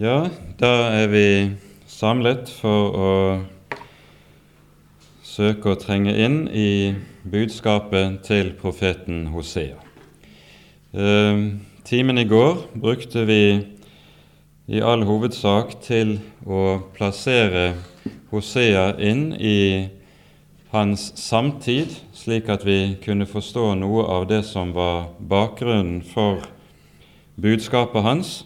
Ja, da er vi samlet for å søke å trenge inn i budskapet til profeten Hosea. Eh, timen i går brukte vi i all hovedsak til å plassere Hosea inn i hans samtid, slik at vi kunne forstå noe av det som var bakgrunnen for budskapet hans.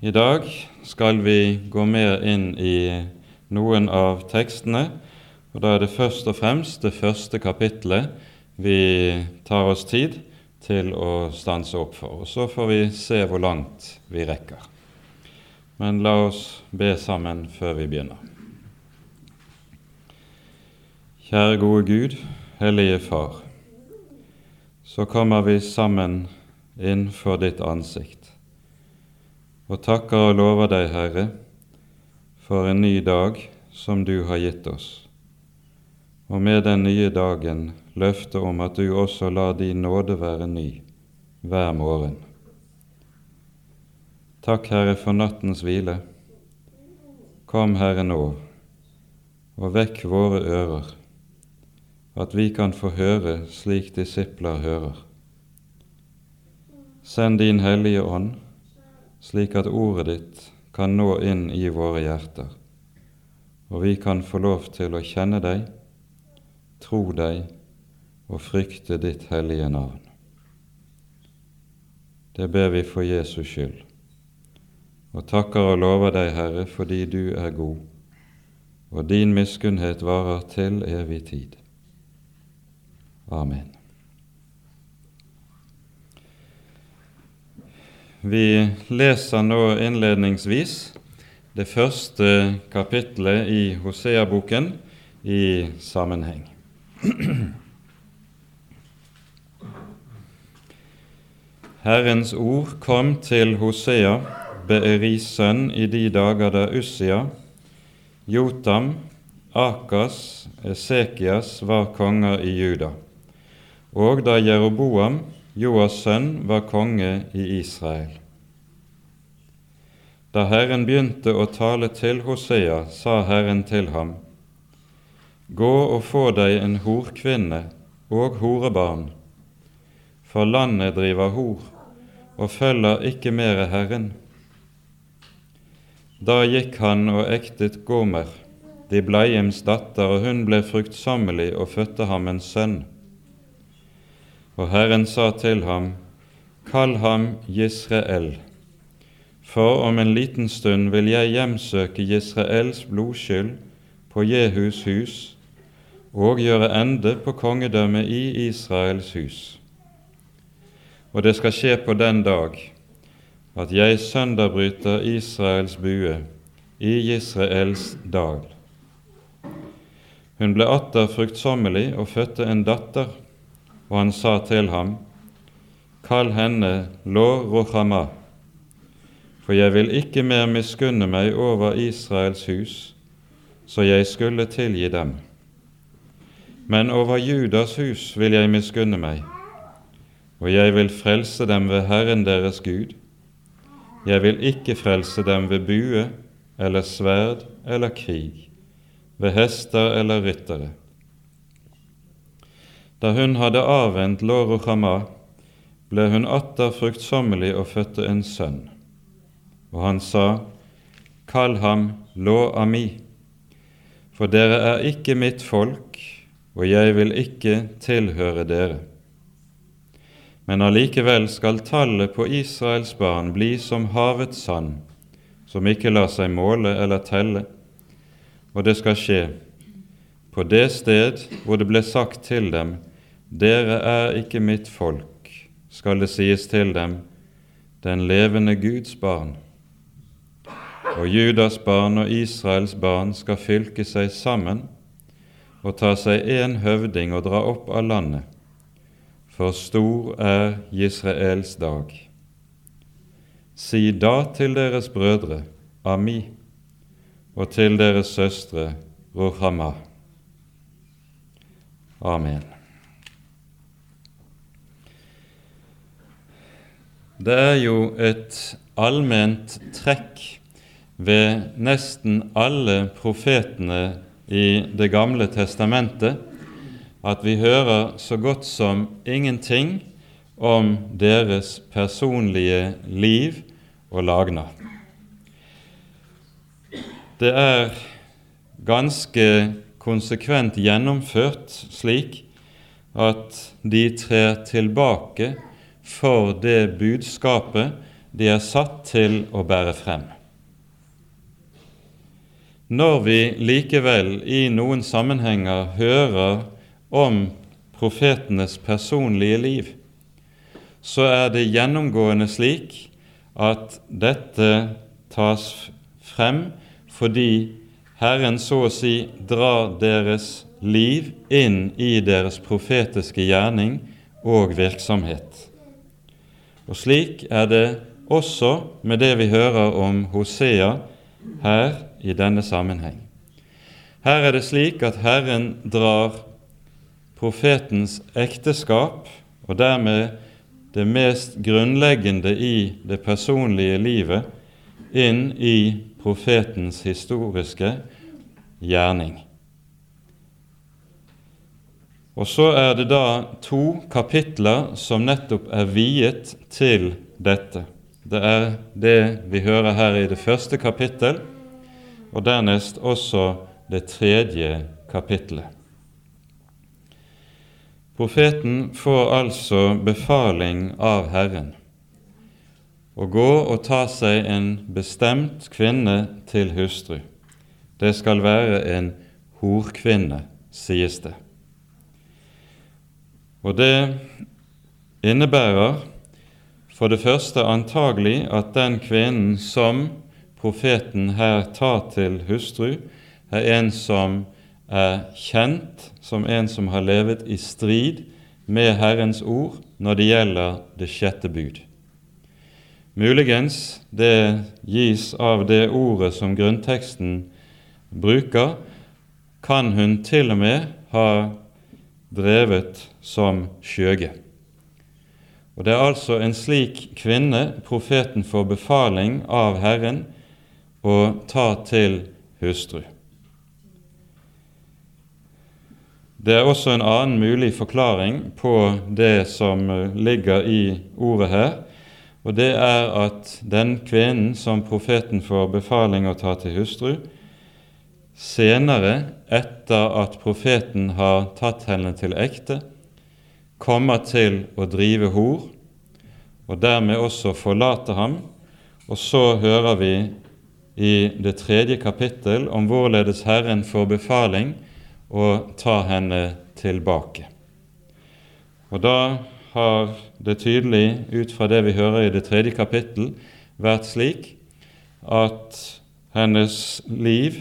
I dag skal vi gå mer inn i noen av tekstene, og da er det først og fremst det første kapitlet vi tar oss tid til å stanse opp for. Og Så får vi se hvor langt vi rekker. Men la oss be sammen før vi begynner. Kjære gode Gud, Hellige Far. Så kommer vi sammen inn for ditt ansikt og takker og lover deg, Herre, for en ny dag som du har gitt oss, og med den nye dagen løftet om at du også lar din nåde være ny hver morgen. Takk, Herre, for nattens hvile. Kom, Herre, nå, og vekk våre ører, at vi kan få høre slik disipler hører. Send din Hellige Ånd, slik at ordet ditt kan nå inn i våre hjerter, og vi kan få lov til å kjenne deg, tro deg og frykte ditt hellige navn. Det ber vi for Jesus skyld, og takker og lover deg, Herre, fordi du er god, og din miskunnhet varer til evig tid. Amen. Vi leser nå innledningsvis det første kapitlet i Hosea-boken i sammenheng. Herrens ord kom til Hosea, Beeris sønn, i de dager da Ussia, Jotam, Akas, Esekias var konger i Juda, og da Jeroboam, Joas sønn var konge i Israel. Da Herren begynte å tale til Hosea, sa Herren til ham, Gå og få deg en horkvinne og horebarn, for landet driver hor og følger ikke mere Herren. Da gikk han og ektet Gomer, de Bleims datter, og hun ble fruktsommelig og fødte ham en sønn. Og Herren sa til ham, Kall ham Jisrael, for om en liten stund vil jeg hjemsøke Jisraels blodskyld på Jehus hus og gjøre ende på kongedømmet i Israels hus. Og det skal skje på den dag at jeg sønderbryter Israels bue i Israels dal. Hun ble atter fruktsommelig og fødte en datter og han sa til ham, Kall henne Lo Rochama, for jeg vil ikke mer miskunne meg over Israels hus, så jeg skulle tilgi dem. Men over Judas hus vil jeg miskunne meg, og jeg vil frelse dem ved Herren deres Gud. Jeg vil ikke frelse dem ved bue eller sverd eller krig, ved hester eller ryttere da hun hadde avvent Lår og Hama, ble hun atter fruktsommelig og fødte en sønn. Og han sa, Kall ham Lå Ami, for dere er ikke mitt folk, og jeg vil ikke tilhøre dere. Men allikevel skal tallet på Israels barn bli som havets sand, som ikke lar seg måle eller telle, og det skal skje på det sted hvor det ble sagt til dem, Dere er ikke mitt folk, skal det sies til dem, den levende Guds barn. Og Judas barn og Israels barn skal fylke seg sammen og ta seg en høvding og dra opp av landet, for stor er Israels dag. Si da til deres brødre, Ami, og til deres søstre, Rohama. Amen. Det er jo et allment trekk ved nesten alle profetene i Det gamle testamentet at vi hører så godt som ingenting om deres personlige liv og lagnad. Det er ganske konsekvent gjennomført slik at de trer tilbake for det budskapet de er satt til å bære frem. Når vi likevel i noen sammenhenger hører om profetenes personlige liv, så er det gjennomgående slik at dette tas frem fordi Herren så å si drar deres liv inn i deres profetiske gjerning og virksomhet. Og slik er det også med det vi hører om Hosea her i denne sammenheng. Her er det slik at Herren drar profetens ekteskap, og dermed det mest grunnleggende i det personlige livet, inn i profetens historiske gjerning. Og så er det da to kapitler som nettopp er viet til dette. Det er det vi hører her i det første kapittel, og dernest også det tredje kapittelet. Profeten får altså befaling av Herren å gå og ta seg en bestemt kvinne til hustru. Det skal være en horkvinne, sies det. Og det innebærer for det første antagelig at den kvinnen som profeten her tar til hustru, er en som er kjent som en som har levet i strid med Herrens ord når det gjelder det sjette bud. Muligens det gis av det ordet som grunnteksten bruker, kan hun til og med ha drevet som skjøge. Og Det er altså en slik kvinne profeten får befaling av Herren å ta til hustru. Det er også en annen mulig forklaring på det som ligger i ordet her, og det er at den kvinnen som profeten får befaling å ta til hustru, senere, etter at profeten har tatt henne til ekte, kommer til å drive hor, og dermed også forlate ham. Og så hører vi i det tredje kapittel om hvorledes Herren får befaling å ta henne tilbake. Og da har det tydelig, ut fra det vi hører i det tredje kapittel, vært slik at hennes liv,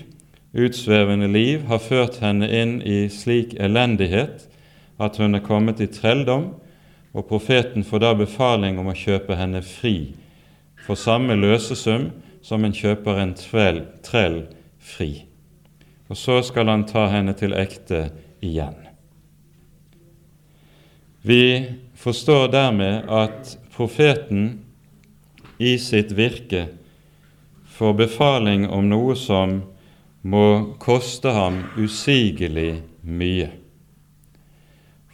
utsvevende liv, har ført henne inn i slik elendighet at hun er kommet i trelldom, og profeten får da befaling om å kjøpe henne fri for samme løsesum som en kjøper en trell, trell fri. Og så skal han ta henne til ekte igjen. Vi forstår dermed at profeten i sitt virke får befaling om noe som må koste ham usigelig mye.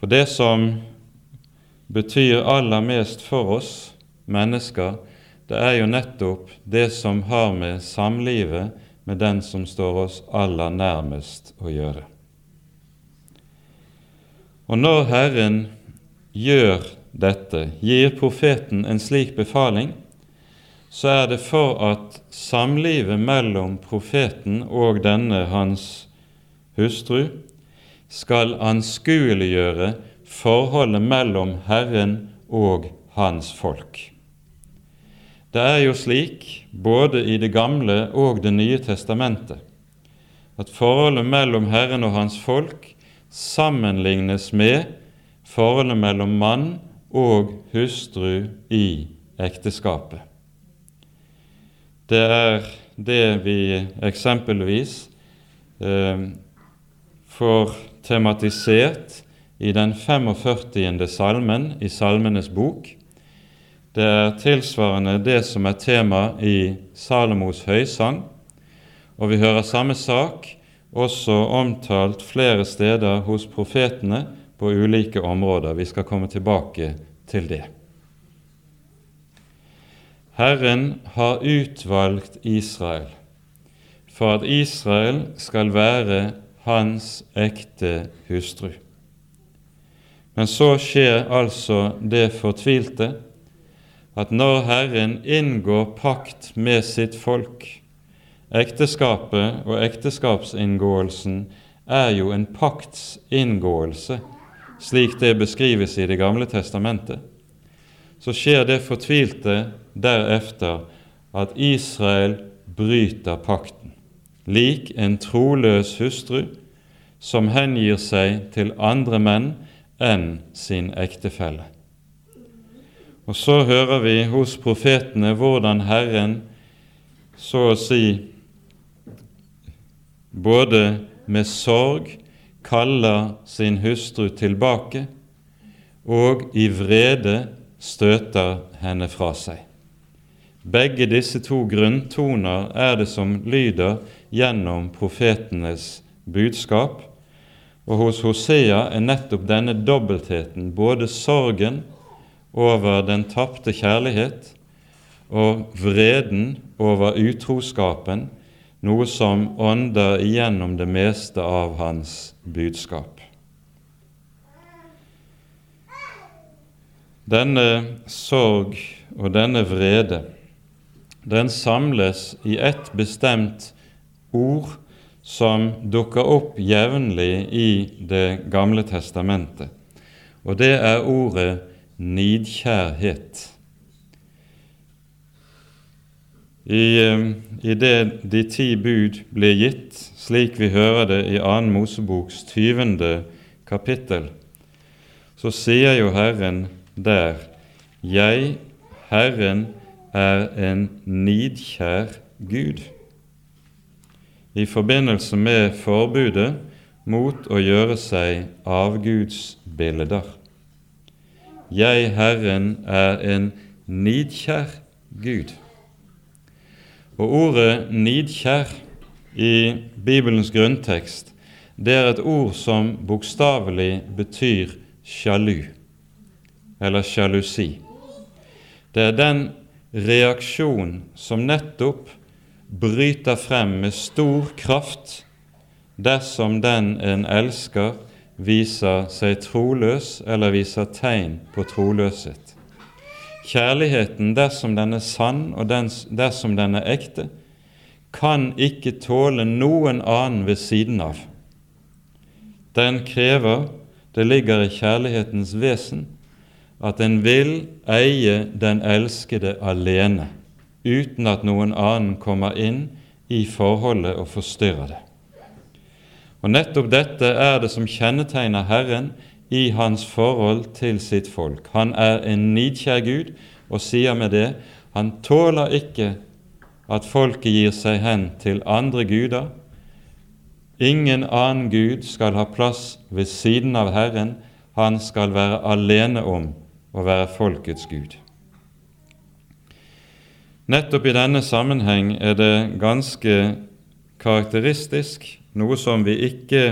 For det som betyr aller mest for oss mennesker, det er jo nettopp det som har med samlivet med den som står oss aller nærmest å gjøre. Og når Herren gjør dette, gir profeten en slik befaling, så er det for at samlivet mellom profeten og denne hans hustru skal anskueliggjøre forholdet mellom Herren og hans folk. Det er jo slik, både i Det gamle og Det nye testamentet, at forholdet mellom Herren og hans folk sammenlignes med forholdet mellom mann og hustru i ekteskapet. Det er det vi eksempelvis eh, får tematisert i den 45. salmen i Salmenes bok, Det er tilsvarende det som er tema i Salomos høysang, og vi hører samme sak også omtalt flere steder hos profetene på ulike områder. Vi skal komme tilbake til det. Herren har utvalgt Israel for at Israel skal være hans ekte hustru. Men så skjer altså det fortvilte at når Herren inngår pakt med sitt folk Ekteskapet og ekteskapsinngåelsen er jo en paktsinngåelse, slik det beskrives i Det gamle testamentet. Så skjer det fortvilte derefter at Israel bryter pakten, lik en troløs hustru som hengir seg til andre menn enn sin ektefelle. Og så hører vi hos profetene hvordan Herren så å si både med sorg kaller sin hustru tilbake, og i vrede støter henne fra seg. Begge disse to grunntoner er det som lyder gjennom profetenes budskap, og hos Hosea er nettopp denne dobbeltheten, både sorgen over den tapte kjærlighet og vreden over utroskapen, noe som ånder igjennom det meste av hans budskap. Denne sorg og denne vrede, den samles i ett bestemt ord som dukker opp jevnlig i Det gamle testamentet, og det er ordet nidkjærhet. I, eh, i det de ti bud ble gitt, slik vi hører det i 2. Moseboks 20. kapittel, så sier jo Herren der Jeg, Herren, er en nidkjær Gud. I forbindelse med forbudet mot å gjøre seg avgudsbilder. Jeg, Herren, er en nidkjær Gud. Og ordet 'nidkjær' i Bibelens grunntekst det er et ord som bokstavelig betyr sjalu, eller sjalusi. Det er den reaksjon som nettopp bryter frem med stor kraft dersom den en elsker, viser seg troløs eller viser tegn på troløshet. Kjærligheten, dersom den er sann og dersom den er ekte, kan ikke tåle noen annen ved siden av. Den krever, det ligger i kjærlighetens vesen, at en vil eie den elskede alene, uten at noen annen kommer inn i forholdet og forstyrrer det. Og Nettopp dette er det som kjennetegner Herren i hans forhold til sitt folk. Han er en nidkjær Gud og sier med det han tåler ikke at folket gir seg hen til andre guder. Ingen annen Gud skal ha plass ved siden av Herren. Han skal være alene om å være folkets Gud. Nettopp i denne sammenheng er det ganske karakteristisk, noe som vi ikke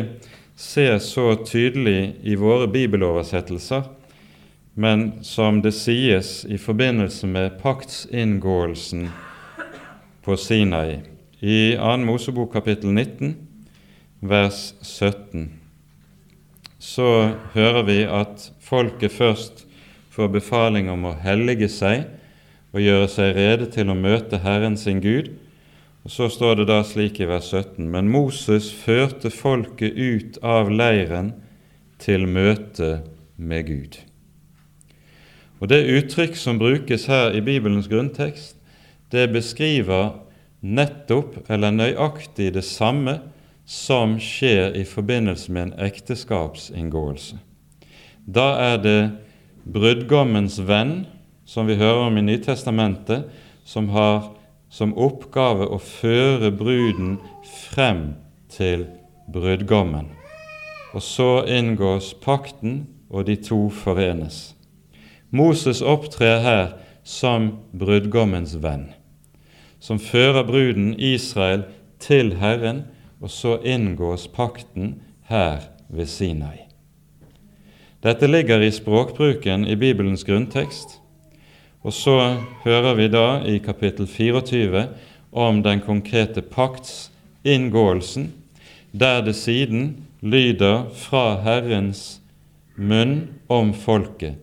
ser så tydelig i våre bibeloversettelser, men som det sies i forbindelse med paktsinngåelsen på Sinai. I 2. Mosebok kapittel 19, vers 17, så hører vi at folket først får befaling om å hellige seg og gjøre seg rede til å møte Herren sin Gud, og Så står det da slik i vers 17.: Men Moses førte folket ut av leiren til møte med Gud. Og Det uttrykk som brukes her i Bibelens grunntekst, det beskriver nettopp eller nøyaktig det samme som skjer i forbindelse med en ekteskapsinngåelse. Da er det brudgommens venn, som vi hører om i Nytestamentet, som har som oppgave å føre bruden frem til brudgommen. Og så inngås pakten, og de to forenes. Moses opptrer her som brudgommens venn, som fører bruden Israel til Herren, og så inngås pakten her ved Sinai. Dette ligger i språkbruken i Bibelens grunntekst. Og så hører vi da i kapittel 24 om den konkrete pakts inngåelsen, der det siden lyder fra Herrens munn om folket.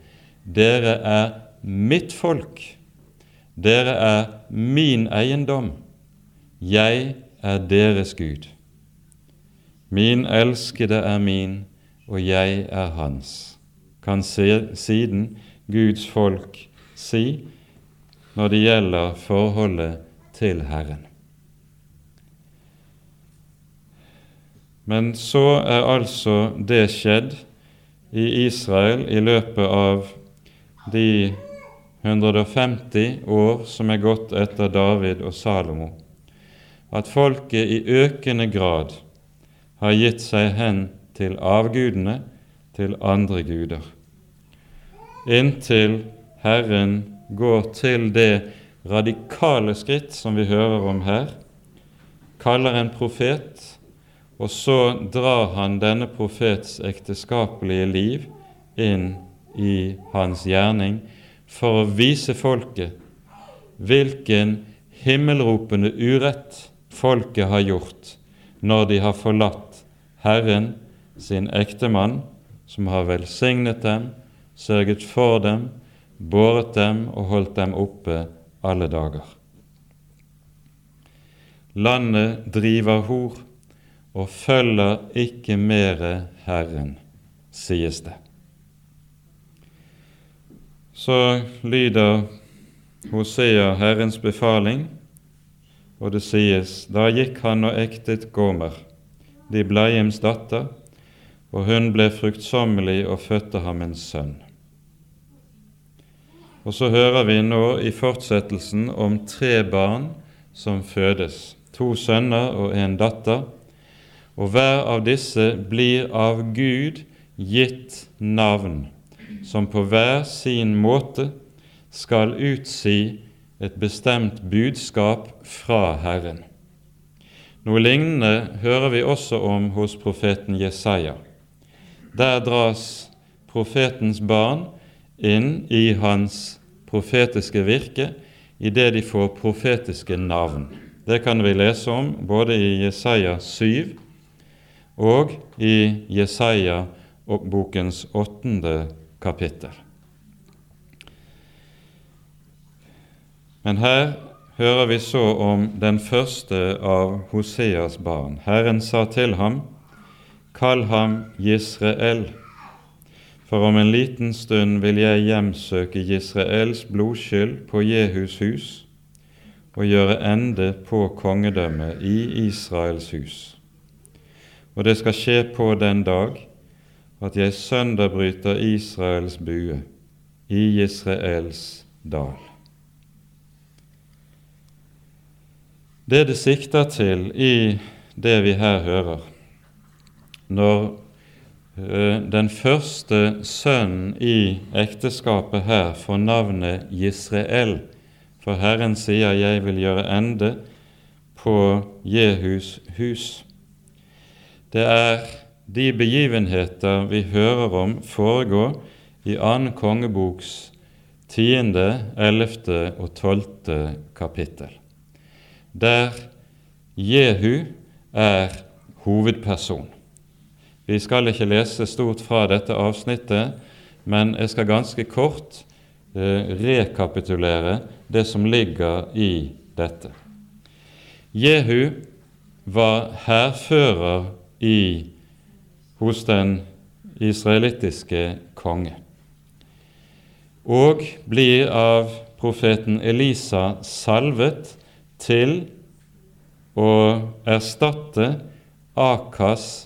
Dere er mitt folk, dere er min eiendom, jeg er deres Gud. Min elskede er min, og jeg er hans, kan siden Guds folk si når det gjelder forholdet til Herren. Men så er altså det skjedd i Israel i løpet av de 150 år som er gått etter David og Salomo, at folket i økende grad har gitt seg hen til avgudene, til andre guder, inntil Herren går til det radikale skritt som vi hører om her, kaller en profet, og så drar han denne profets ekteskapelige liv inn i hans gjerning for å vise folket hvilken himmelropende urett folket har gjort når de har forlatt Herren, sin ektemann, som har velsignet dem, sørget for dem, båret dem og holdt dem oppe alle dager. Landet driver hor og følger ikke mere Herren, sies det. Så lyder Hosea Herrens befaling, og det sies da gikk han og ektet Gomer, de Bleims datter, og hun ble fruktsommelig og fødte ham en sønn. Og så hører vi nå i fortsettelsen om tre barn som fødes, to sønner og en datter, og hver av disse blir av Gud gitt navn, som på hver sin måte skal utsi et bestemt budskap fra Herren. Noe lignende hører vi også om hos profeten Jesaja. Der dras profetens barn inn i hans profetiske virke idet de får profetiske navn. Det kan vi lese om både i Jesaja 7 og i Jesaja-bokens åttende kapittel. Men her hører vi så om den første av Hoseas barn. Herren sa til ham, Kall ham Gisrael for om en liten stund vil jeg hjemsøke Israels blodskyld på Jehus hus og gjøre ende på kongedømmet i Israels hus. Og det skal skje på den dag at jeg sønderbryter Israels bue i Israels dal. Det det sikter til i det vi her hører, når den første sønnen i ekteskapet her får navnet Gisrael, for Herren sier 'Jeg vil gjøre ende på Jehus hus'. Det er de begivenheter vi hører om foregå i annen kongeboks tiende, ellevte og tolvte kapittel, der Jehu er hovedperson. Vi skal ikke lese stort fra dette avsnittet, men jeg skal ganske kort eh, rekapitulere det som ligger i dette. Jehu var hærfører hos den israelittiske konge og blir av profeten Elisa salvet til å erstatte Akas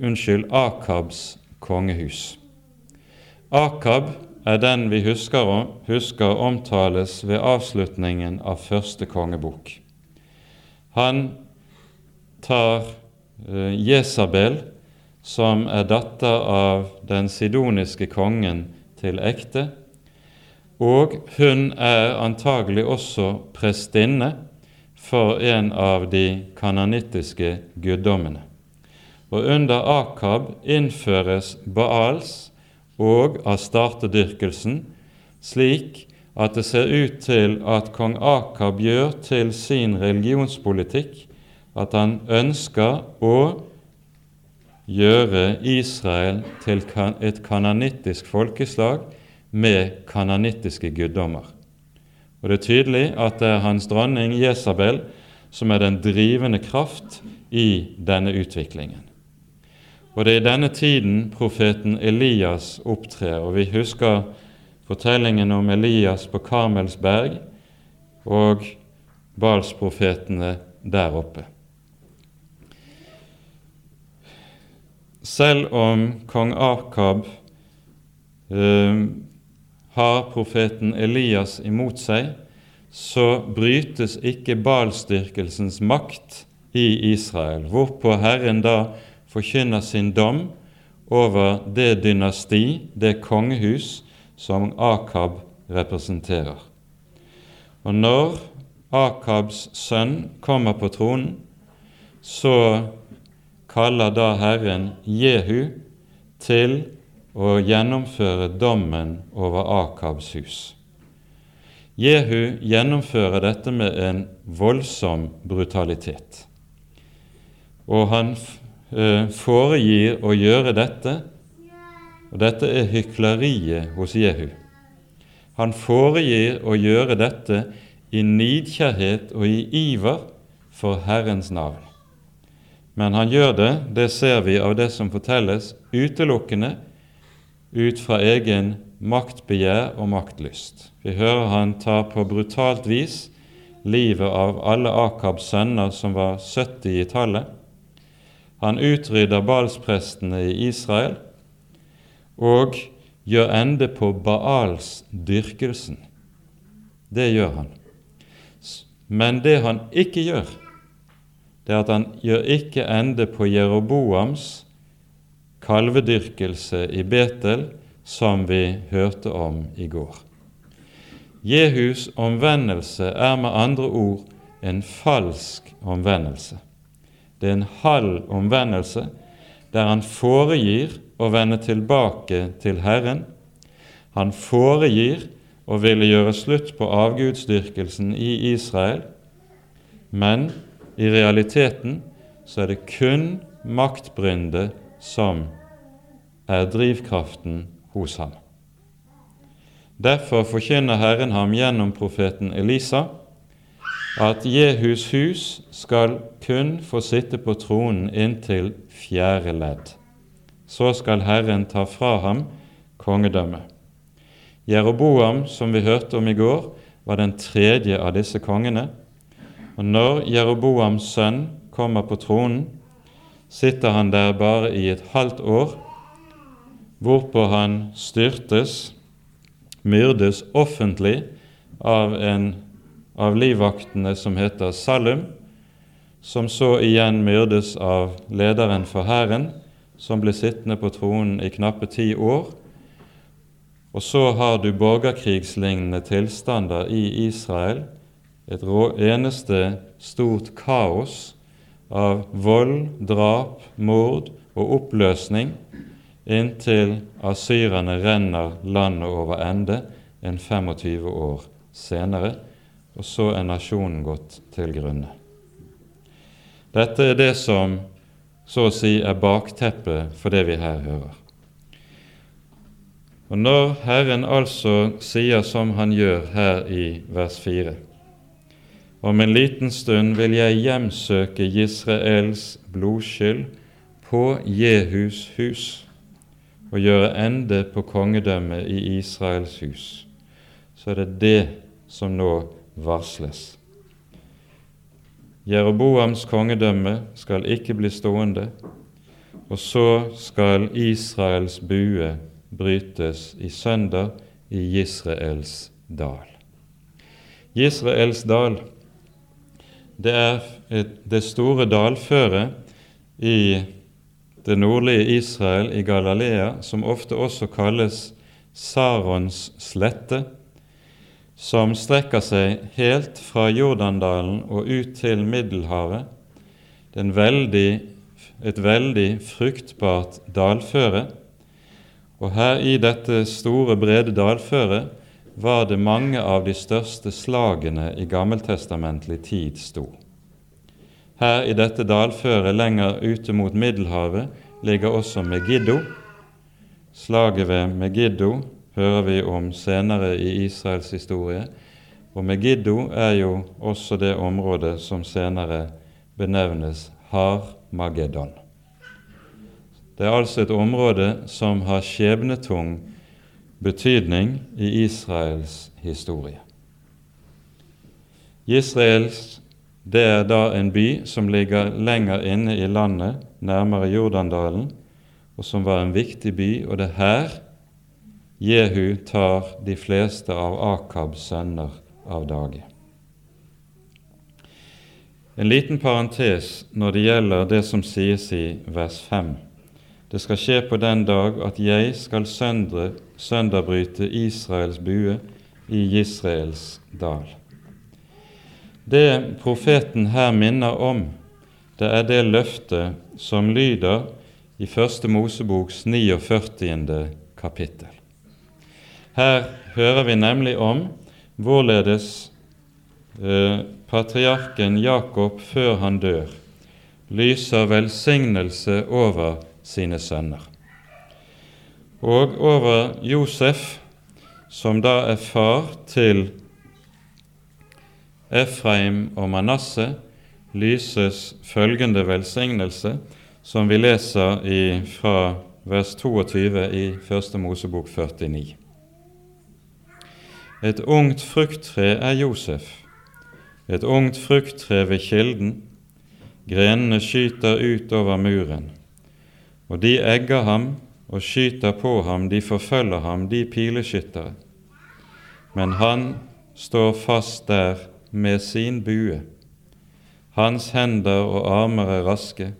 unnskyld, Akabs kongehus. Akab er den vi husker, husker omtales ved avslutningen av første kongebok. Han tar uh, Jesabel, som er datter av den sidoniske kongen, til ekte, og hun er antagelig også prestinne for en av de kananittiske guddommene. Og under Akab innføres Baals og Astarte-dyrkelsen slik at det ser ut til at kong Akab gjør til sin religionspolitikk at han ønsker å gjøre Israel til et kananittisk folkeslag med kananittiske guddommer. Og Det er tydelig at det er hans dronning Jesabel som er den drivende kraft i denne utviklingen. Og Det er i denne tiden profeten Elias opptrer, og vi husker fortellingen om Elias på Karmelsberg og Balsprofetene der oppe. Selv om kong Akab eh, har profeten Elias imot seg, så brytes ikke balstyrkelsens makt i Israel, hvorpå Herren da forkynner sin dom over det dynasti, det kongehus, som Akab representerer. Og når Akabs sønn kommer på tronen, så kaller da Herren Jehu til å gjennomføre dommen over Akabs hus. Jehu gjennomfører dette med en voldsom brutalitet. Og han foregir å gjøre dette, og dette er hykleriet hos Jehu. Han foregir å gjøre dette i nidkjærhet og i iver for Herrens navn. Men han gjør det, det ser vi av det som fortelles, utelukkende ut fra egen maktbegjær og maktlyst. Vi hører han tar på brutalt vis livet av alle Akabs sønner, som var 70 i tallet. Han utrydder balsprestene i Israel og gjør ende på Baals dyrkelsen. Det gjør han. Men det han ikke gjør, det er at han gjør ikke ende på Jeroboams kalvedyrkelse i Betel, som vi hørte om i går. Jehus omvendelse er med andre ord en falsk omvendelse. Det er en halv omvendelse der han foregir å vende tilbake til Herren. Han foregir å ville gjøre slutt på avgudsdyrkelsen i Israel, men i realiteten så er det kun maktbrynde som er drivkraften hos ham. Derfor forkynner Herren ham gjennom profeten Elisa at Jehus hus skal kun få sitte på tronen inntil fjerde ledd. Så skal Herren ta fra ham kongedømmet. Jeroboam, som vi hørte om i går, var den tredje av disse kongene. Og når Jeroboams sønn kommer på tronen, sitter han der bare i et halvt år, hvorpå han styrtes, myrdes offentlig av en av livvaktene som heter Salum, som så igjen myrdes av lederen for hæren, som ble sittende på tronen i knappe ti år. Og så har du borgerkrigslignende tilstander i Israel, et eneste stort kaos av vold, drap, mord og oppløsning inntil asyrerne renner landet over ende en 25 år senere, og så er nasjonen gått til grunne. Dette er det som så å si er bakteppet for det vi her hører. Og Når Herren altså sier som han gjør her i vers 4 om en liten stund vil jeg hjemsøke Israels blodskyld på Jehus hus og gjøre ende på kongedømmet i Israels hus. Så er det det som nå varsles. Jeroboams kongedømme skal ikke bli stående, og så skal Israels bue brytes i sønder i Israels dal. Israels dal det er det store dalføret i det nordlige Israel, i Galilea, som ofte også kalles Sarons slette, som strekker seg helt fra Jordandalen og ut til Middelhavet. Det er veldig, et veldig fruktbart dalføre. Og her i dette store, brede dalføret var det mange av de største slagene i gammeltestamentlig tid sto. Her i dette dalføret lenger ute mot Middelhavet ligger også Megiddo. Slaget ved Megiddo hører vi om senere i Israels historie. Og Megiddo er jo også det området som senere benevnes Har-Mageddon. Det er altså et område som har skjebnetung betydning i Israels historie. Israels det er da en by som ligger lenger inne i landet, nærmere Jordandalen, og som var en viktig by, og det er her Jehu tar de fleste av Akabs sønner av dage. En liten parentes når det gjelder det som sies i vers 5. Det skal skje på den dag at jeg skal søndre, sønderbryte Israels bue i Israels dal. Det profeten her minner om, det er det løftet som lyder i Første Moseboks 49. kapittel. Her hører vi nemlig om hvorledes eh, patriarken Jakob før han dør, lyser velsignelse over sine sønner. Og over Josef, som da er far til Efraim og Manasseh, lyses følgende velsignelse, som vi leser i, fra vers 22 i Første Mosebok 49. Et ungt frukttre er Josef, et ungt frukttre ved kilden. Grenene skyter ut over muren, og de egger ham og skyter på ham, de forfølger ham, de pileskyttere. Men han står fast der med sin bue. Hans hender og armer er raske.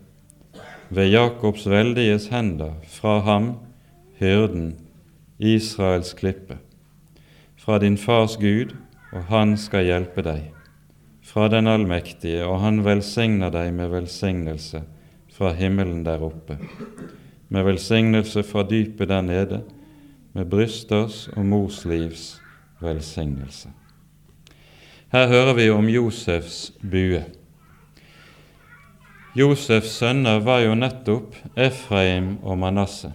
Ved Jakobs veldiges hender, fra ham, hyrden, Israels klippe. Fra din fars Gud, og han skal hjelpe deg. Fra den allmektige, og han velsigner deg med velsignelse fra himmelen der oppe. Med velsignelse fra dypet der nede, med brysters og mors livs velsignelse. Her hører vi om Josefs bue. Josefs sønner var jo nettopp Efraim og Manasseh,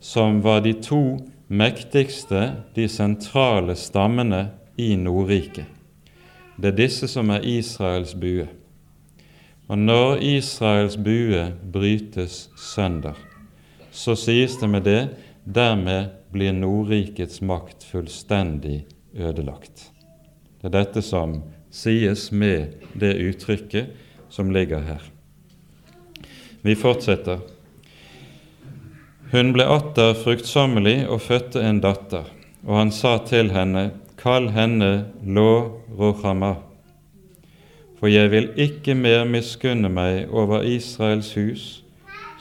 som var de to mektigste, de sentrale stammene i Nordriket. Det er disse som er Israels bue. Og når Israels bue brytes sønder, så sies det med det dermed blir Nordrikets makt fullstendig ødelagt. Det er dette som sies med det uttrykket som ligger her. Vi fortsetter. Hun ble atter fruktsommelig og fødte en datter, og han sa til henne, Kall henne Lo Rohama, for jeg vil ikke mer miskunne meg over Israels hus,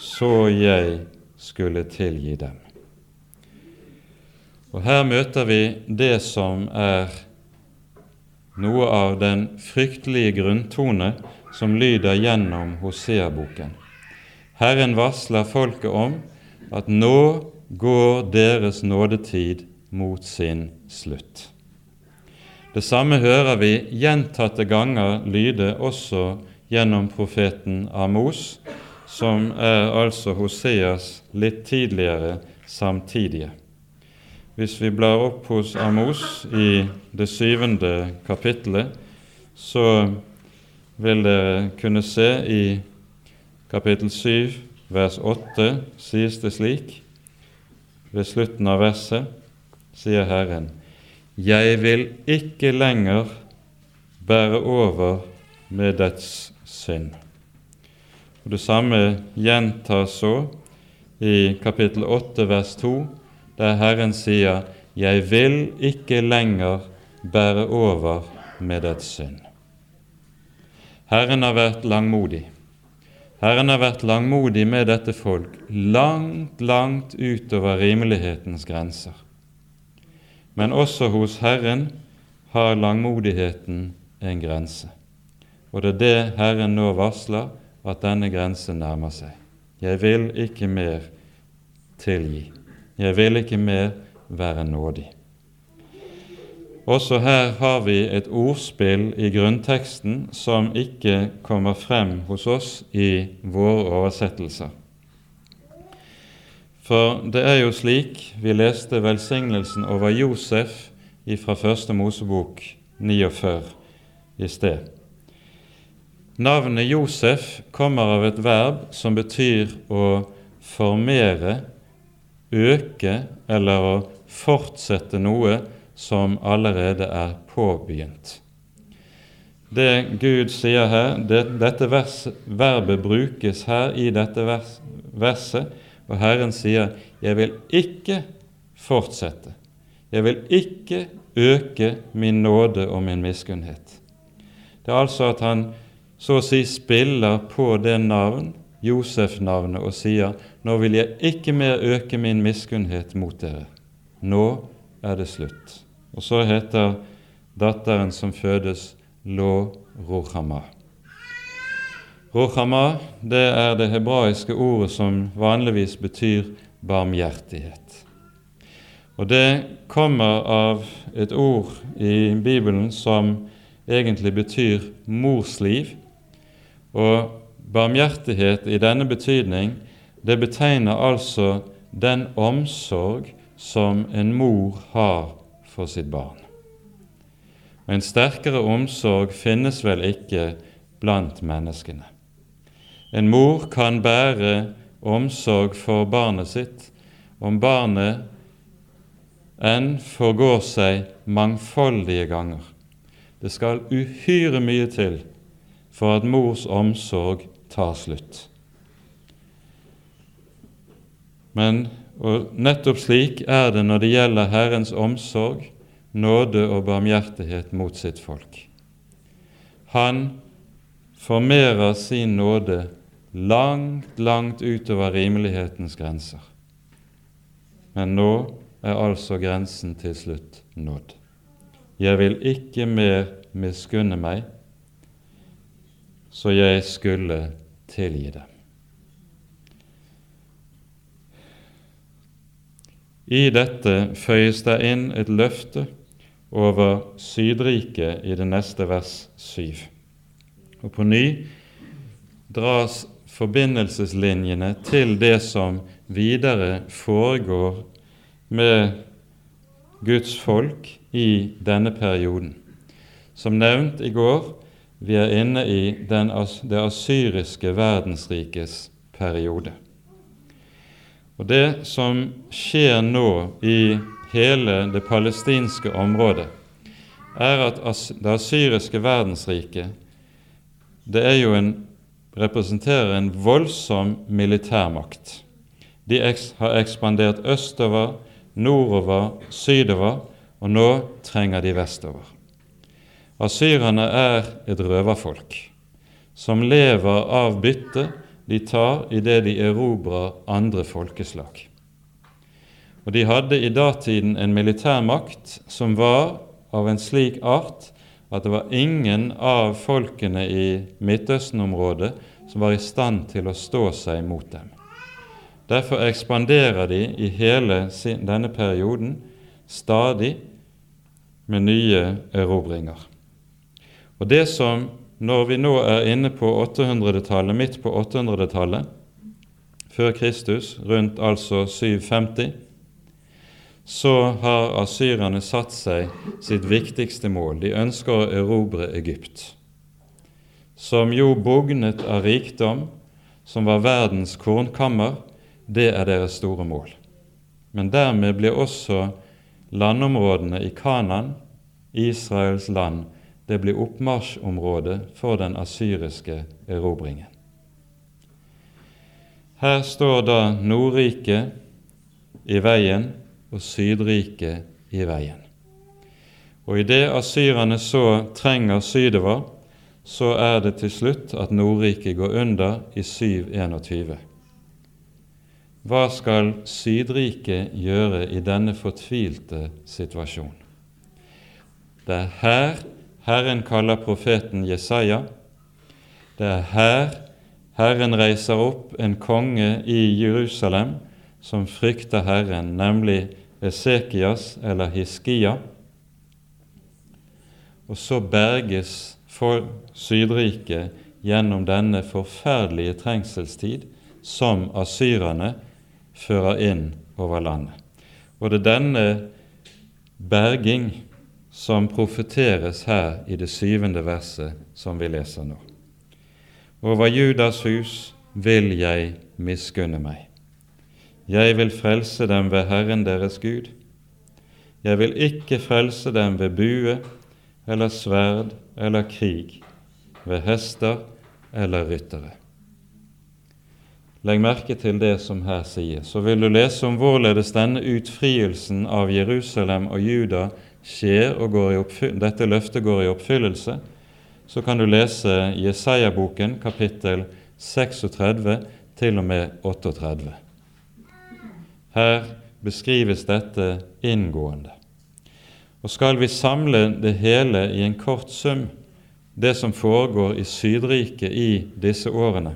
så jeg skulle tilgi dem. Og Her møter vi det som er noe av den fryktelige grunntone som lyder gjennom Hosea-boken. Herren varsler folket om at nå går deres nådetid mot sin slutt. Det samme hører vi gjentatte ganger lyde også gjennom profeten Amos, som er altså Hoseas litt tidligere samtidige. Hvis vi blar opp hos Amos i det syvende kapittelet, så vil dere kunne se i kapittel 7, vers 8, sies det slik Ved slutten av verset sier Herren, Jeg vil ikke lenger bære over med dets synd. Og Det samme gjentas så i kapittel 8, vers 2 der Herren sier, 'Jeg vil ikke lenger bære over med dets synd'. Herren har vært langmodig. Herren har vært langmodig med dette folk langt, langt utover rimelighetens grenser. Men også hos Herren har langmodigheten en grense. Og det er det Herren nå varsler, at denne grensen nærmer seg. Jeg vil ikke mer tilgi. Jeg vil ikke mer være nådig. Også her har vi et ordspill i grunnteksten som ikke kommer frem hos oss i våre oversettelser. For det er jo slik vi leste velsignelsen over Josef fra Første Mosebok 49 i sted. Navnet Josef kommer av et verb som betyr å formere, øke eller å fortsette noe som allerede er påbegynt. Det Gud sier her, det, dette vers, verbet brukes her i dette vers, verset, og Herren sier 'Jeg vil ikke fortsette'. Jeg vil ikke øke min nåde og min miskunnhet. Det er altså at han så å si spiller på det navn, Josef-navnet, og sier 'Nå vil jeg ikke mer øke min miskunnhet mot dere'. Nå er det slutt. Og så heter datteren som fødes, Lo Rohama. Rohama det er det hebraiske ordet som vanligvis betyr barmhjertighet. Og det kommer av et ord i Bibelen som egentlig betyr morsliv. Og barmhjertighet i denne betydning, det betegner altså den omsorg som en mor har for sitt barn. Og En sterkere omsorg finnes vel ikke blant menneskene. En mor kan bære omsorg for barnet sitt om barnet enn forgår seg mangfoldige ganger. Det skal uhyre mye til for at mors omsorg tar slutt. Men og nettopp slik er det når det gjelder Herrens omsorg, nåde og barmhjertighet mot sitt folk. Han formerer sin nåde langt, langt utover rimelighetens grenser. Men nå er altså grensen til slutt nådd. Jeg vil ikke mer miskunne meg, så jeg skulle tilgi dem. I dette føyes det inn et løfte over Sydriket i det neste vers 7. Og på ny dras forbindelseslinjene til det som videre foregår med Guds folk i denne perioden. Som nevnt i går, vi er inne i den, det asyriske verdensrikes periode. Og Det som skjer nå i hele det palestinske området, er at det asyriske verdensriket det er jo en, representerer en voldsom militærmakt. De har ekspandert østover, nordover, sydover, og nå trenger de vestover. Asyrerne er et røverfolk som lever av bytte de tar idet de erobrer andre folkeslag. Og De hadde i datiden en militærmakt som var av en slik art at det var ingen av folkene i Midtøsten-området som var i stand til å stå seg mot dem. Derfor ekspanderer de i hele denne perioden stadig med nye erobringer. Og Det som når vi nå er inne på 800-tallet, midt på 800-tallet, før Kristus, rundt altså 750, så har asyrerne satt seg sitt viktigste mål. De ønsker å erobre Egypt, som jo bugnet av rikdom, som var verdens kornkammer. Det er deres store mål. Men dermed blir også landområdene i Kanan, Israels land, det blir oppmarsjområdet for den asyriske erobringen. Her står da Nordriket i veien og Sydriket i veien. Og idet asyrerne så trenger sydover, så er det til slutt at Nordriket går under i 721. Hva skal Sydriket gjøre i denne fortvilte situasjonen? Det er her Herren kaller profeten Jesaja. Det er her Herren reiser opp en konge i Jerusalem som frykter Herren, nemlig Esekias eller Hiskia. Og så berges for Sydriket gjennom denne forferdelige trengselstid som asyrerne fører inn over landet. Og det er denne berging som profeteres her i det syvende verset som vi leser nå. Over Judas hus vil jeg miskunne meg. Jeg vil frelse dem ved Herren deres Gud. Jeg vil ikke frelse dem ved bue eller sverd eller krig, ved hester eller ryttere. Legg merke til det som her sies. Så vil du lese om hvorledes denne utfrielsen av Jerusalem og Juda skjer og går i dette løftet går i oppfyllelse. Så kan du lese Jesaja-boken kapittel 36 til og med 38. Her beskrives dette inngående. Og skal vi samle det hele i en kort sum, det som foregår i Sydriket i disse årene,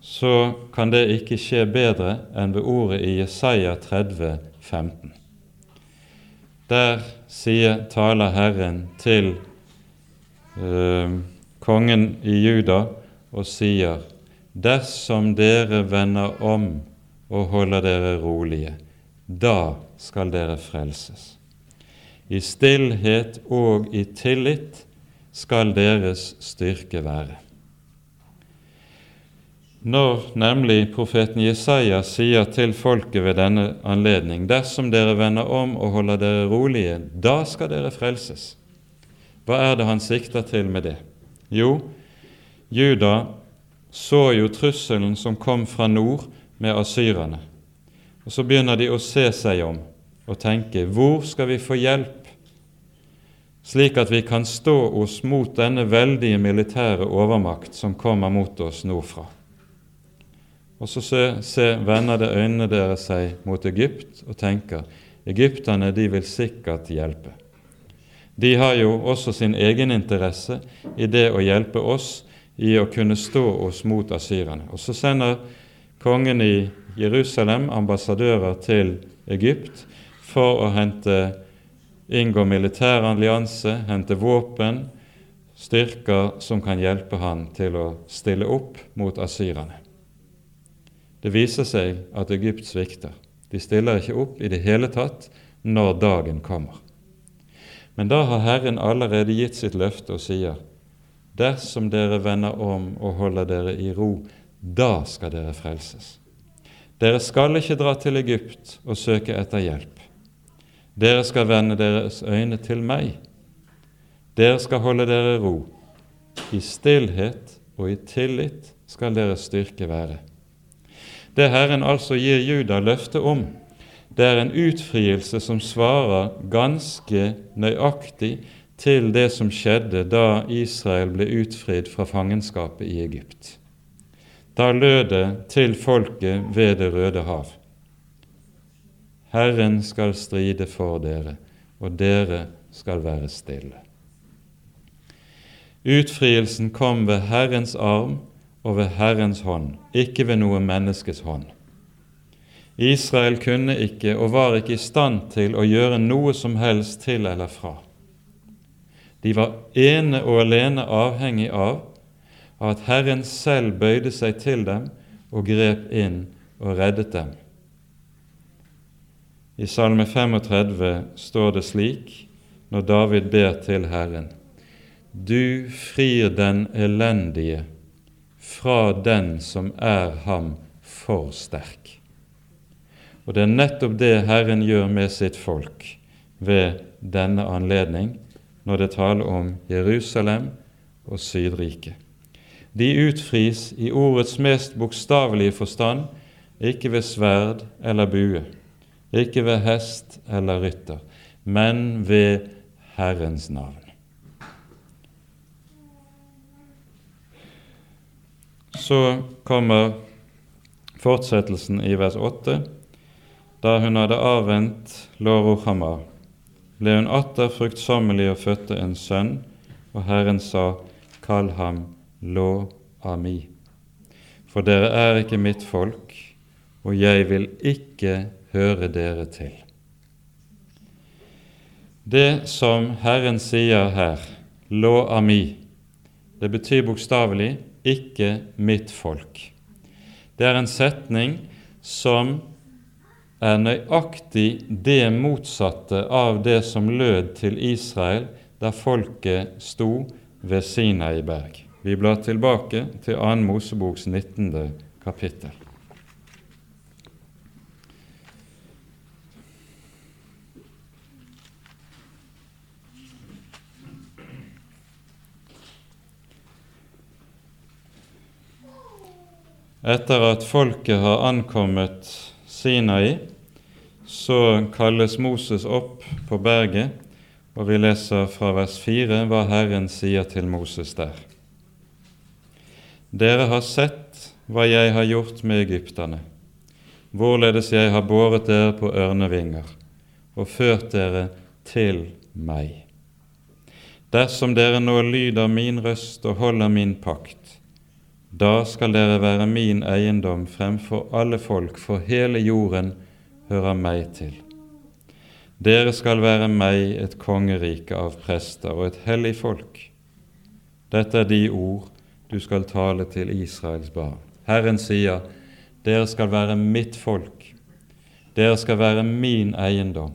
så kan det ikke skje bedre enn ved ordet i Jesaja 30, 15. Der sier, taler Herren til eh, kongen i Juda og sier:" Dersom dere vender om og holder dere rolige. Da skal dere frelses. I stillhet og i tillit skal deres styrke være. Når nemlig profeten Jesaja sier til folket ved denne anledning dersom dere vender om og holder dere rolige, da skal dere frelses. Hva er det han sikter til med det? Jo, Juda så jo trusselen som kom fra nord med asyrerne. Og Så begynner de å se seg om og tenke hvor skal vi få hjelp, slik at vi kan stå oss mot denne veldige militære overmakt som kommer mot oss nordfra. Og så se, se, vender det øynene deres seg mot Egypt og tenker egypterne de vil sikkert hjelpe. De har jo også sin egeninteresse i det å hjelpe oss i å kunne stå oss mot asyrerne. Og så sender kongen i Jerusalem ambassadører til Egypt for å hente, inngå militær allianse, hente våpen, styrker som kan hjelpe han til å stille opp mot asyrerne. Det viser seg at Egypt svikter. De stiller ikke opp i det hele tatt når dagen kommer. Men da har Herren allerede gitt sitt løfte og sier:" Dersom dere vender om og holder dere i ro, da skal dere frelses. Dere skal ikke dra til Egypt og søke etter hjelp. Dere skal vende deres øyne til meg. Dere skal holde dere ro. I stillhet og i tillit skal deres styrke være. Det Herren altså gir Juda løfte om, det er en utfrielse som svarer ganske nøyaktig til det som skjedde da Israel ble utfridd fra fangenskapet i Egypt. Da lød det til folket ved Det røde hav. Herren skal stride for dere, og dere skal være stille. Utfrielsen kom ved Herrens arm og ved Herrens hånd, ikke ved noe menneskes hånd. Israel kunne ikke og var ikke i stand til å gjøre noe som helst til eller fra. De var ene og alene avhengig av at Herren selv bøyde seg til dem og grep inn og reddet dem. I Salme 35 står det slik når David ber til Herren.: Du frir den elendige fra den som er ham for sterk. Og det er nettopp det Herren gjør med sitt folk ved denne anledning når det taler om Jerusalem og Sydriket. De utfris i ordets mest bokstavelige forstand, ikke ved sverd eller bue, ikke ved hest eller rytter, men ved Herrens navn. Så kommer fortsettelsen i vers 8, da hun hadde avvent Lorohamar, ble hun atter fruktsommelig og fødte en sønn, og Herren sa, Kall ham Lo-ami. For dere er ikke mitt folk, og jeg vil ikke høre dere til. Det som Herren sier her, Lo-ami, det betyr bokstavelig 'ikke mitt folk'. Det er en setning som er nøyaktig det motsatte av det som lød til Israel da folket sto ved Sinai berg. Vi blar tilbake til 2. Moseboks 19. kapittel. Etter at folket har ankommet Sinai, så kalles Moses opp på berget, og vi leser fra vers 4 hva Herren sier til Moses der. Dere har sett hva jeg har gjort med egypterne, hvorledes jeg har båret dere på ørnevinger og ført dere til meg. Dersom dere nå lyder min røst og holder min pakt, da skal dere være min eiendom fremfor alle folk, for hele jorden hører meg til. Dere skal være meg et kongerike av prester og et hellig folk. Dette er de ord du skal tale til Israels barn. Herren sier, dere skal være mitt folk. Dere skal være min eiendom.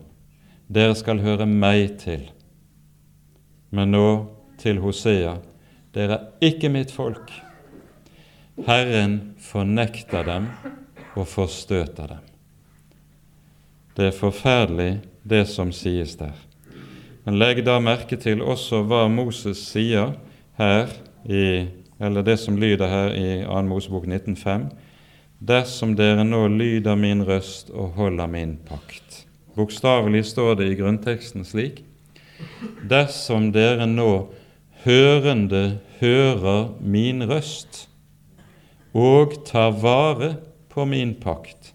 Dere skal høre meg til. Men nå til Hosea, dere er ikke mitt folk Herren fornekter dem og forstøter dem. Det er forferdelig, det som sies der. Men legg da merke til også hva Moses sier her, i, eller det som lyder her i 2. Mosebok 19,5.: Dersom dere nå lyder min røst og holder min pakt. Bokstavelig står det i grunnteksten slik Dersom dere nå hørende hører min røst og tar vare på min pakt,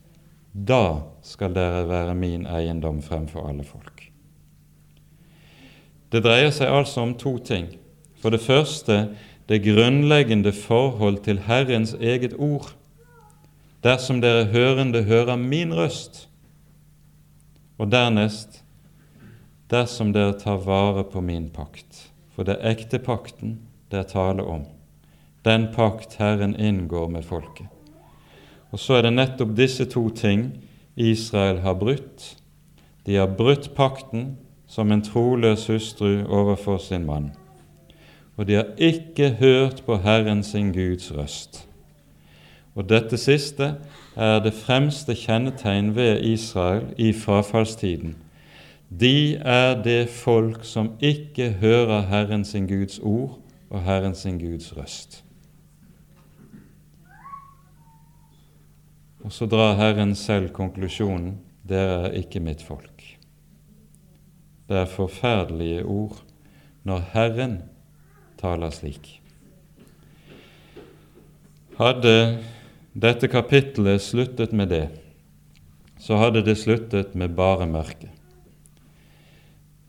da skal dere være min eiendom fremfor alle folk. Det dreier seg altså om to ting. For det første det grunnleggende forhold til Herrens eget ord. Dersom dere hørende hører min røst, og dernest dersom dere tar vare på min pakt. For det er ektepakten det er tale om den pakt Herren inngår med folket. Og så er det nettopp disse to ting Israel har brutt. De har brutt pakten som en troløs hustru overfor sin mann. Og de har ikke hørt på Herren sin Guds røst. Og dette siste er det fremste kjennetegn ved Israel i frafallstiden. De er det folk som ikke hører Herren sin Guds ord og Herren sin Guds røst. Og så drar Herren selv konklusjonen dere er ikke mitt folk. Det er forferdelige ord når Herren taler slik. Hadde dette kapittelet sluttet med det, så hadde det sluttet med bare mørke.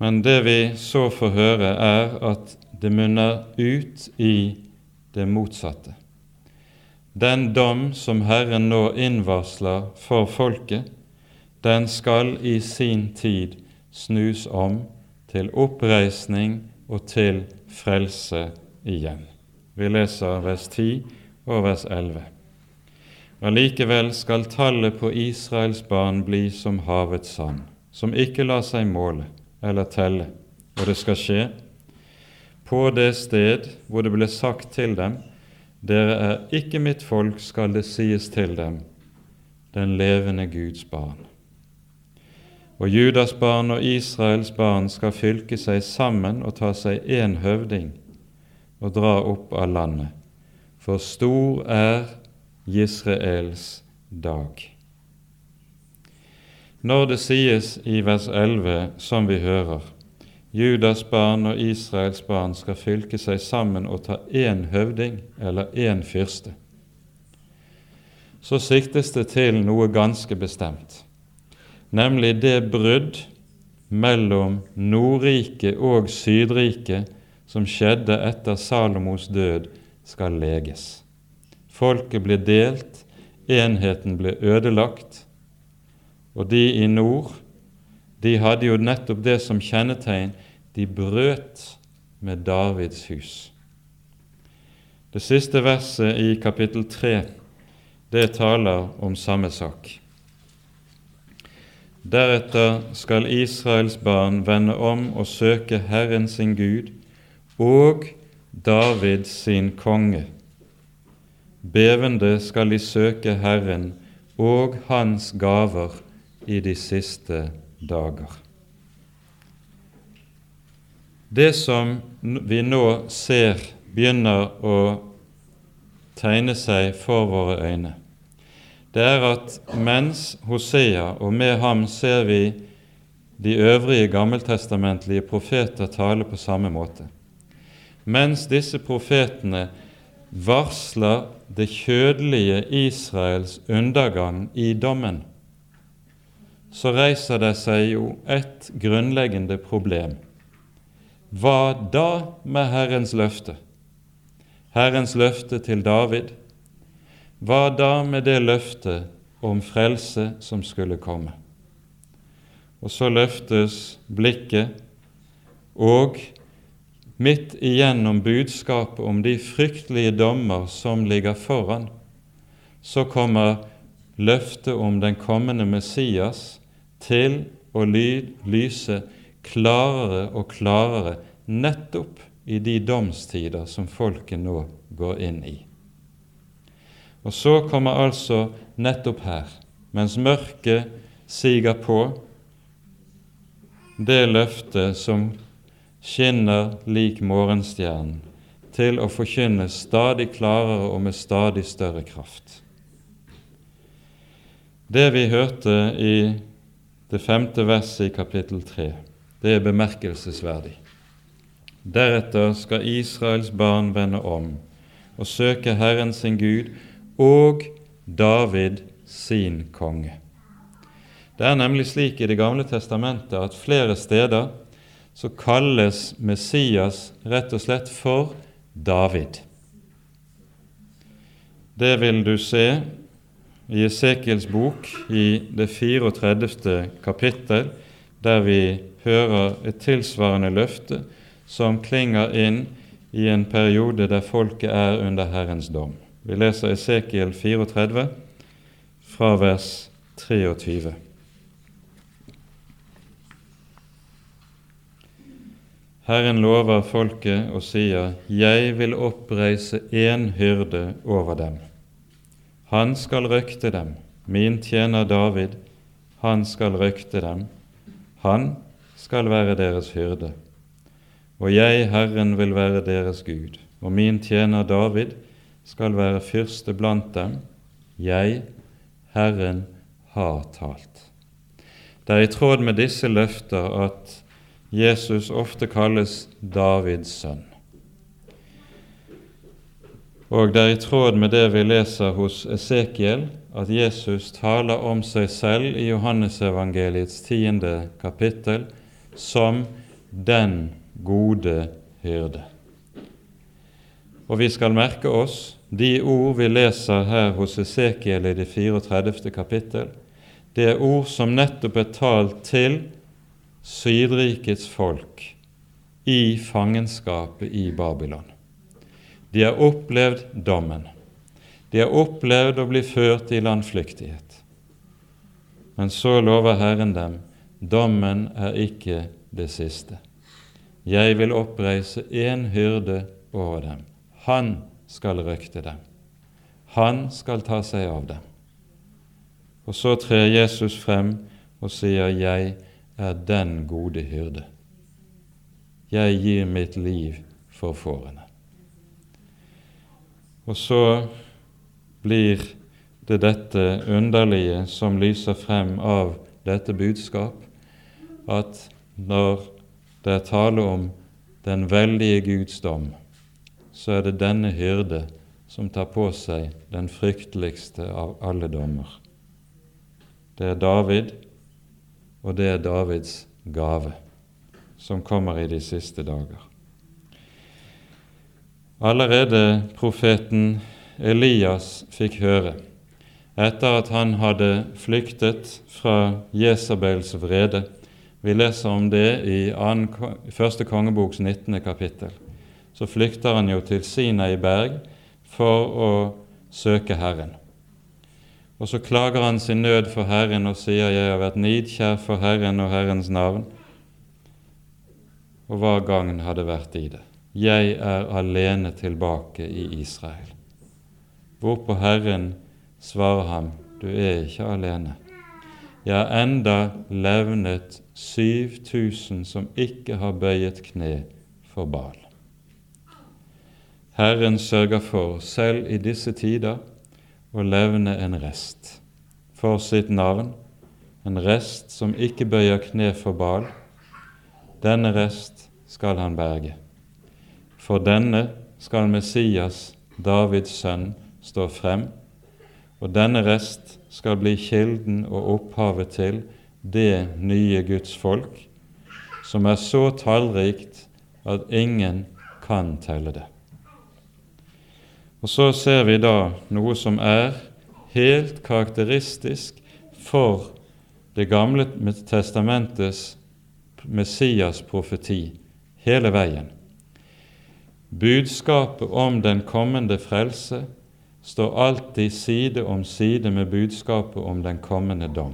Men det vi så får høre, er at det munner ut i det motsatte. Den dom som Herren nå innvarsler for folket, den skal i sin tid snus om til oppreisning og til frelse igjen. Vi leser vers 10 og vers 11. Allikevel skal tallet på Israels barn bli som havets sand, som ikke lar seg måle eller telle, og det skal skje på det sted hvor det ble sagt til dem:" Dere er ikke mitt folk, skal det sies til dem, den levende Guds barn. Og Judas barn og Israels barn skal fylke seg sammen og ta seg én høvding og dra opp av landet, for stor er Israels dag. Når det sies i vers 11, som vi hører, Judas barn og Israels barn skal fylke seg sammen og ta én høvding eller én fyrste. Så siktes det til noe ganske bestemt, nemlig det brudd mellom Nordriket og Sydriket som skjedde etter Salomos død, skal leges. Folket ble delt, enheten ble ødelagt, og de i nord de hadde jo nettopp det som kjennetegn de brøt med Davids hus. Det siste verset i kapittel 3 det taler om samme sak. Deretter skal Israels barn vende om og søke Herren sin Gud og David sin konge. Bevende skal de søke Herren og Hans gaver i de siste dager. Det som vi nå ser begynner å tegne seg for våre øyne, det er at mens Hosea, og med ham ser vi de øvrige gammeltestamentlige profeter tale på samme måte, mens disse profetene varsler det kjødelige Israels undergang i dommen, så reiser det seg jo et grunnleggende problem. Hva da med Herrens løfte? Herrens løfte til David? Hva da med det løftet om frelse som skulle komme? Og så løftes blikket, og midt igjennom budskapet om de fryktelige dommer som ligger foran, så kommer løftet om den kommende Messias til å lyse klarere og klarere nettopp i de domstider som folket nå går inn i. Og så kommer altså nettopp her, mens mørket siger på, det løftet som skinner lik morgenstjernen, til å forkynne stadig klarere og med stadig større kraft. Det vi hørte i det femte verset i kapittel tre, det er bemerkelsesverdig. Deretter skal Israels barn vende om og søke Herren sin Gud og David sin konge. Det er nemlig slik i Det gamle testamentet at flere steder så kalles Messias rett og slett for David. Det vil du se i Esekiels bok i det 34. kapittel, der vi hører et tilsvarende løfte som klinger inn i en periode der folket er under Herrens dom. Vi leser Esekiel 34 fra vers 23. Herren lover folket og sier, Jeg vil oppreise én hyrde over dem han skal røkte dem, min tjener David, han skal røkte dem, han skal være deres hyrde. Og jeg, Herren, vil være deres Gud, og min tjener David skal være fyrste blant dem. Jeg, Herren, har talt. Det er i tråd med disse løfter at Jesus ofte kalles Davids sønn. Og det er i tråd med det vi leser hos Esekiel, at Jesus taler om seg selv i Johannesevangeliets tiende kapittel som den gode hyrde. Og vi skal merke oss de ord vi leser her hos Esekiel i det 34. kapittel. Det er ord som nettopp er talt til Sydrikets folk i fangenskapet i Babylon. De har opplevd dommen. De har opplevd å bli ført i landflyktighet. Men så lover Herren dem dommen er ikke det siste. Jeg vil oppreise én hyrde over dem. Han skal røkte dem. Han skal ta seg av dem. Og så trer Jesus frem og sier, 'Jeg er den gode hyrde'. Jeg gir mitt liv for fårene. Og så blir det dette underlige som lyser frem av dette budskap, at når det er tale om den veldige Guds dom, så er det denne hyrde som tar på seg den frykteligste av alle dommer. Det er David, og det er Davids gave som kommer i de siste dager. Allerede profeten Elias fikk høre, etter at han hadde flyktet fra Jesabels vrede. Vi leser om det i første kongeboks 19. kapittel. Så flykter han jo til Sinai berg for å søke Herren. Og så klager han sin nød for Herren og sier 'Jeg har vært nidkjær for Herren og Herrens navn'. Og hva gagn hadde vært i det? Jeg er alene tilbake i Israel. Hvorpå Herren svarer ham, du er ikke alene. Jeg har enda levnet 7000 som ikke har bøyet kne for Bal. Herren sørger for, selv i disse tider, å levne en rest for sitt navn, en rest som ikke bøyer kne for Bal. Denne rest skal han berge. For denne skal Messias, Davids sønn, stå frem, og denne rest skal bli kilden og opphavet til det nye Guds folk, som er så tallrikt at ingen kan telle det. Og så ser vi da noe som er helt karakteristisk for Det gamle testamentets Messias-profeti hele veien. Budskapet om den kommende frelse står alltid side om side med budskapet om den kommende dom.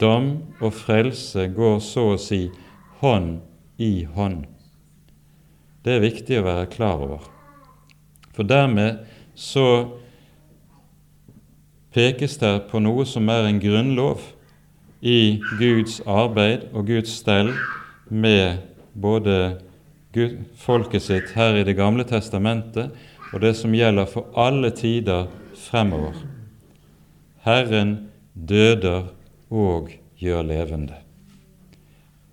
Dom og frelse går så å si hånd i hånd. Det er viktig å være klar over. For dermed så pekes det på noe som er en grunnlov i Guds arbeid og Guds stell med både Gud, folket sitt her i Det gamle testamentet og det som gjelder for alle tider fremover. Herren døder og gjør levende.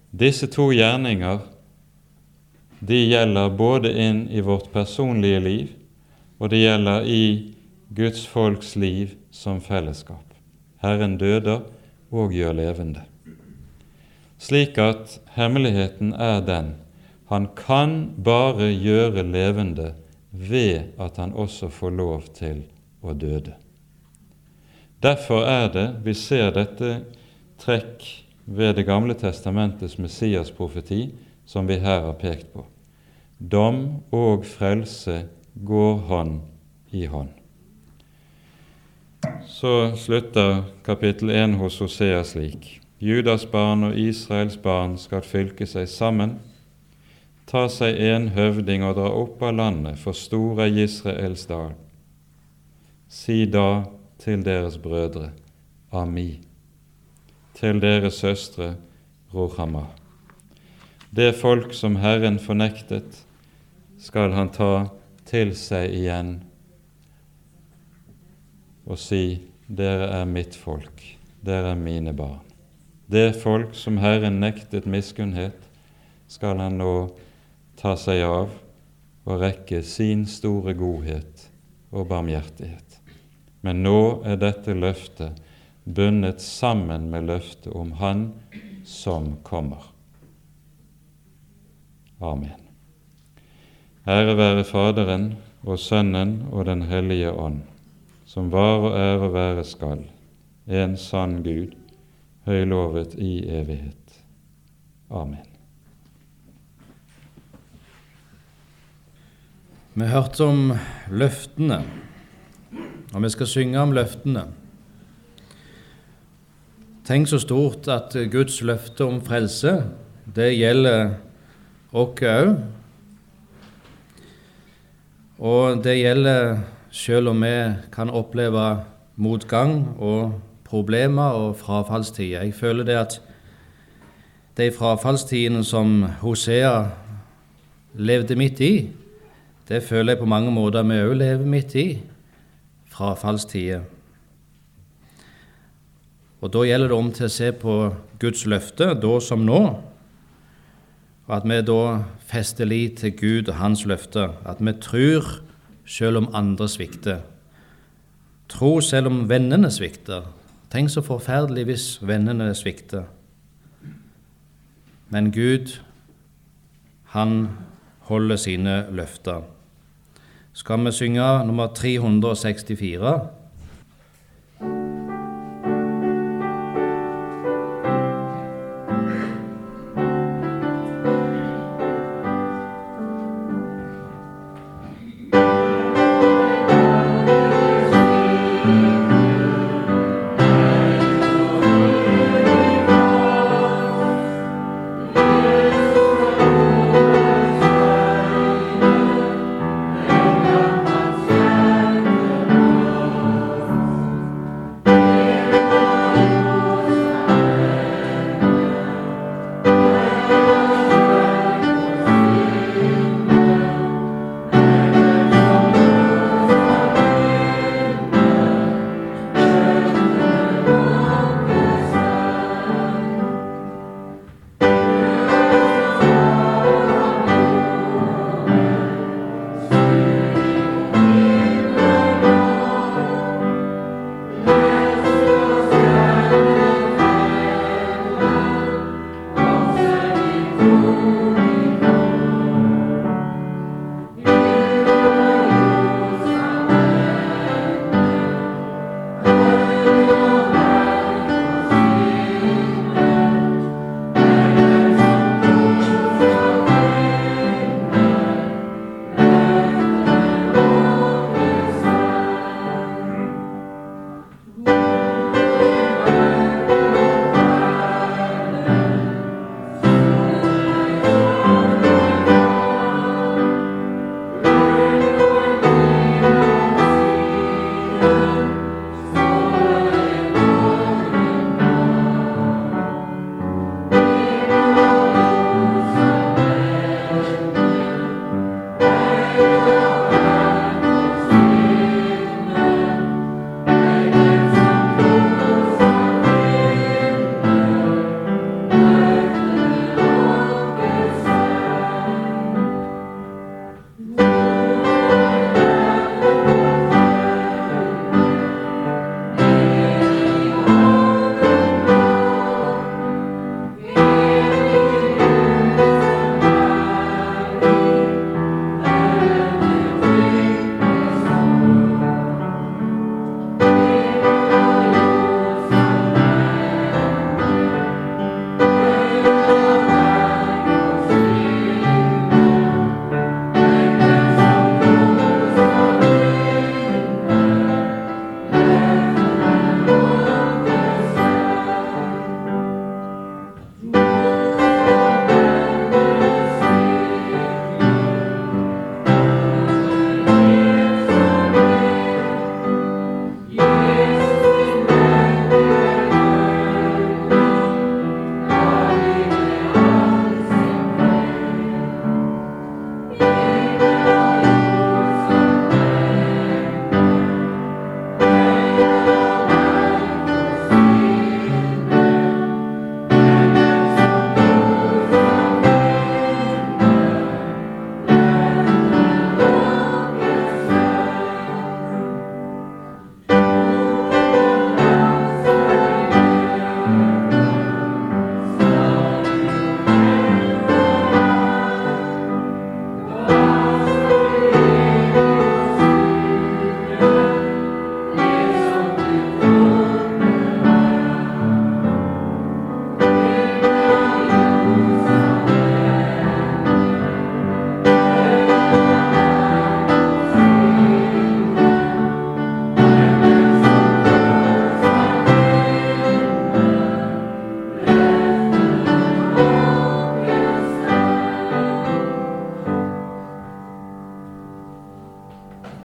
Disse to gjerninger de gjelder både inn i vårt personlige liv, og det gjelder i Guds folks liv som fellesskap. Herren døder og gjør levende. Slik at hemmeligheten er den han kan bare gjøre levende ved at han også får lov til å døde. Derfor er det vi ser dette trekk ved Det gamle testamentets Messias-profeti som vi her har pekt på. Dom og frelse går hånd i hånd. Så slutter kapittel 1 hos Hosea slik.: Judas barn og Israels barn skal fylke seg sammen ta seg en høvding og dra opp av landet, for stor er Israels dal. Si da til deres brødre, Ami, til deres søstre, Rohama. Det folk som Herren fornektet, skal han ta til seg igjen og si, dere er mitt folk, dere er mine barn. Det folk som Herren nektet miskunnhet, skal han nå ta seg av og rekke sin store godhet og barmhjertighet. Men nå er dette løftet bundet sammen med løftet om Han som kommer. Amen. Ære være Faderen og Sønnen og Den hellige ånd, som var og er og være skal, en sann Gud, høylovet i evighet. Amen. Vi hørte om løftene, og vi skal synge om løftene. Tenk så stort at Guds løfte om frelse, det gjelder oss òg. Og det gjelder selv om vi kan oppleve motgang og problemer og frafallstider. Jeg føler det at de frafallstidene som Hosea levde midt i, det føler jeg på mange måter vi òg lever midt i frafallstider. Og Da gjelder det om til å se på Guds løfte, da som nå, og at vi da fester lit til Gud og Hans løfte, at vi tror selv om andre svikter. Tro selv om vennene svikter. Tenk så forferdelig hvis vennene svikter. men Gud, han holder sine løfter. Skal vi synge nummer 364?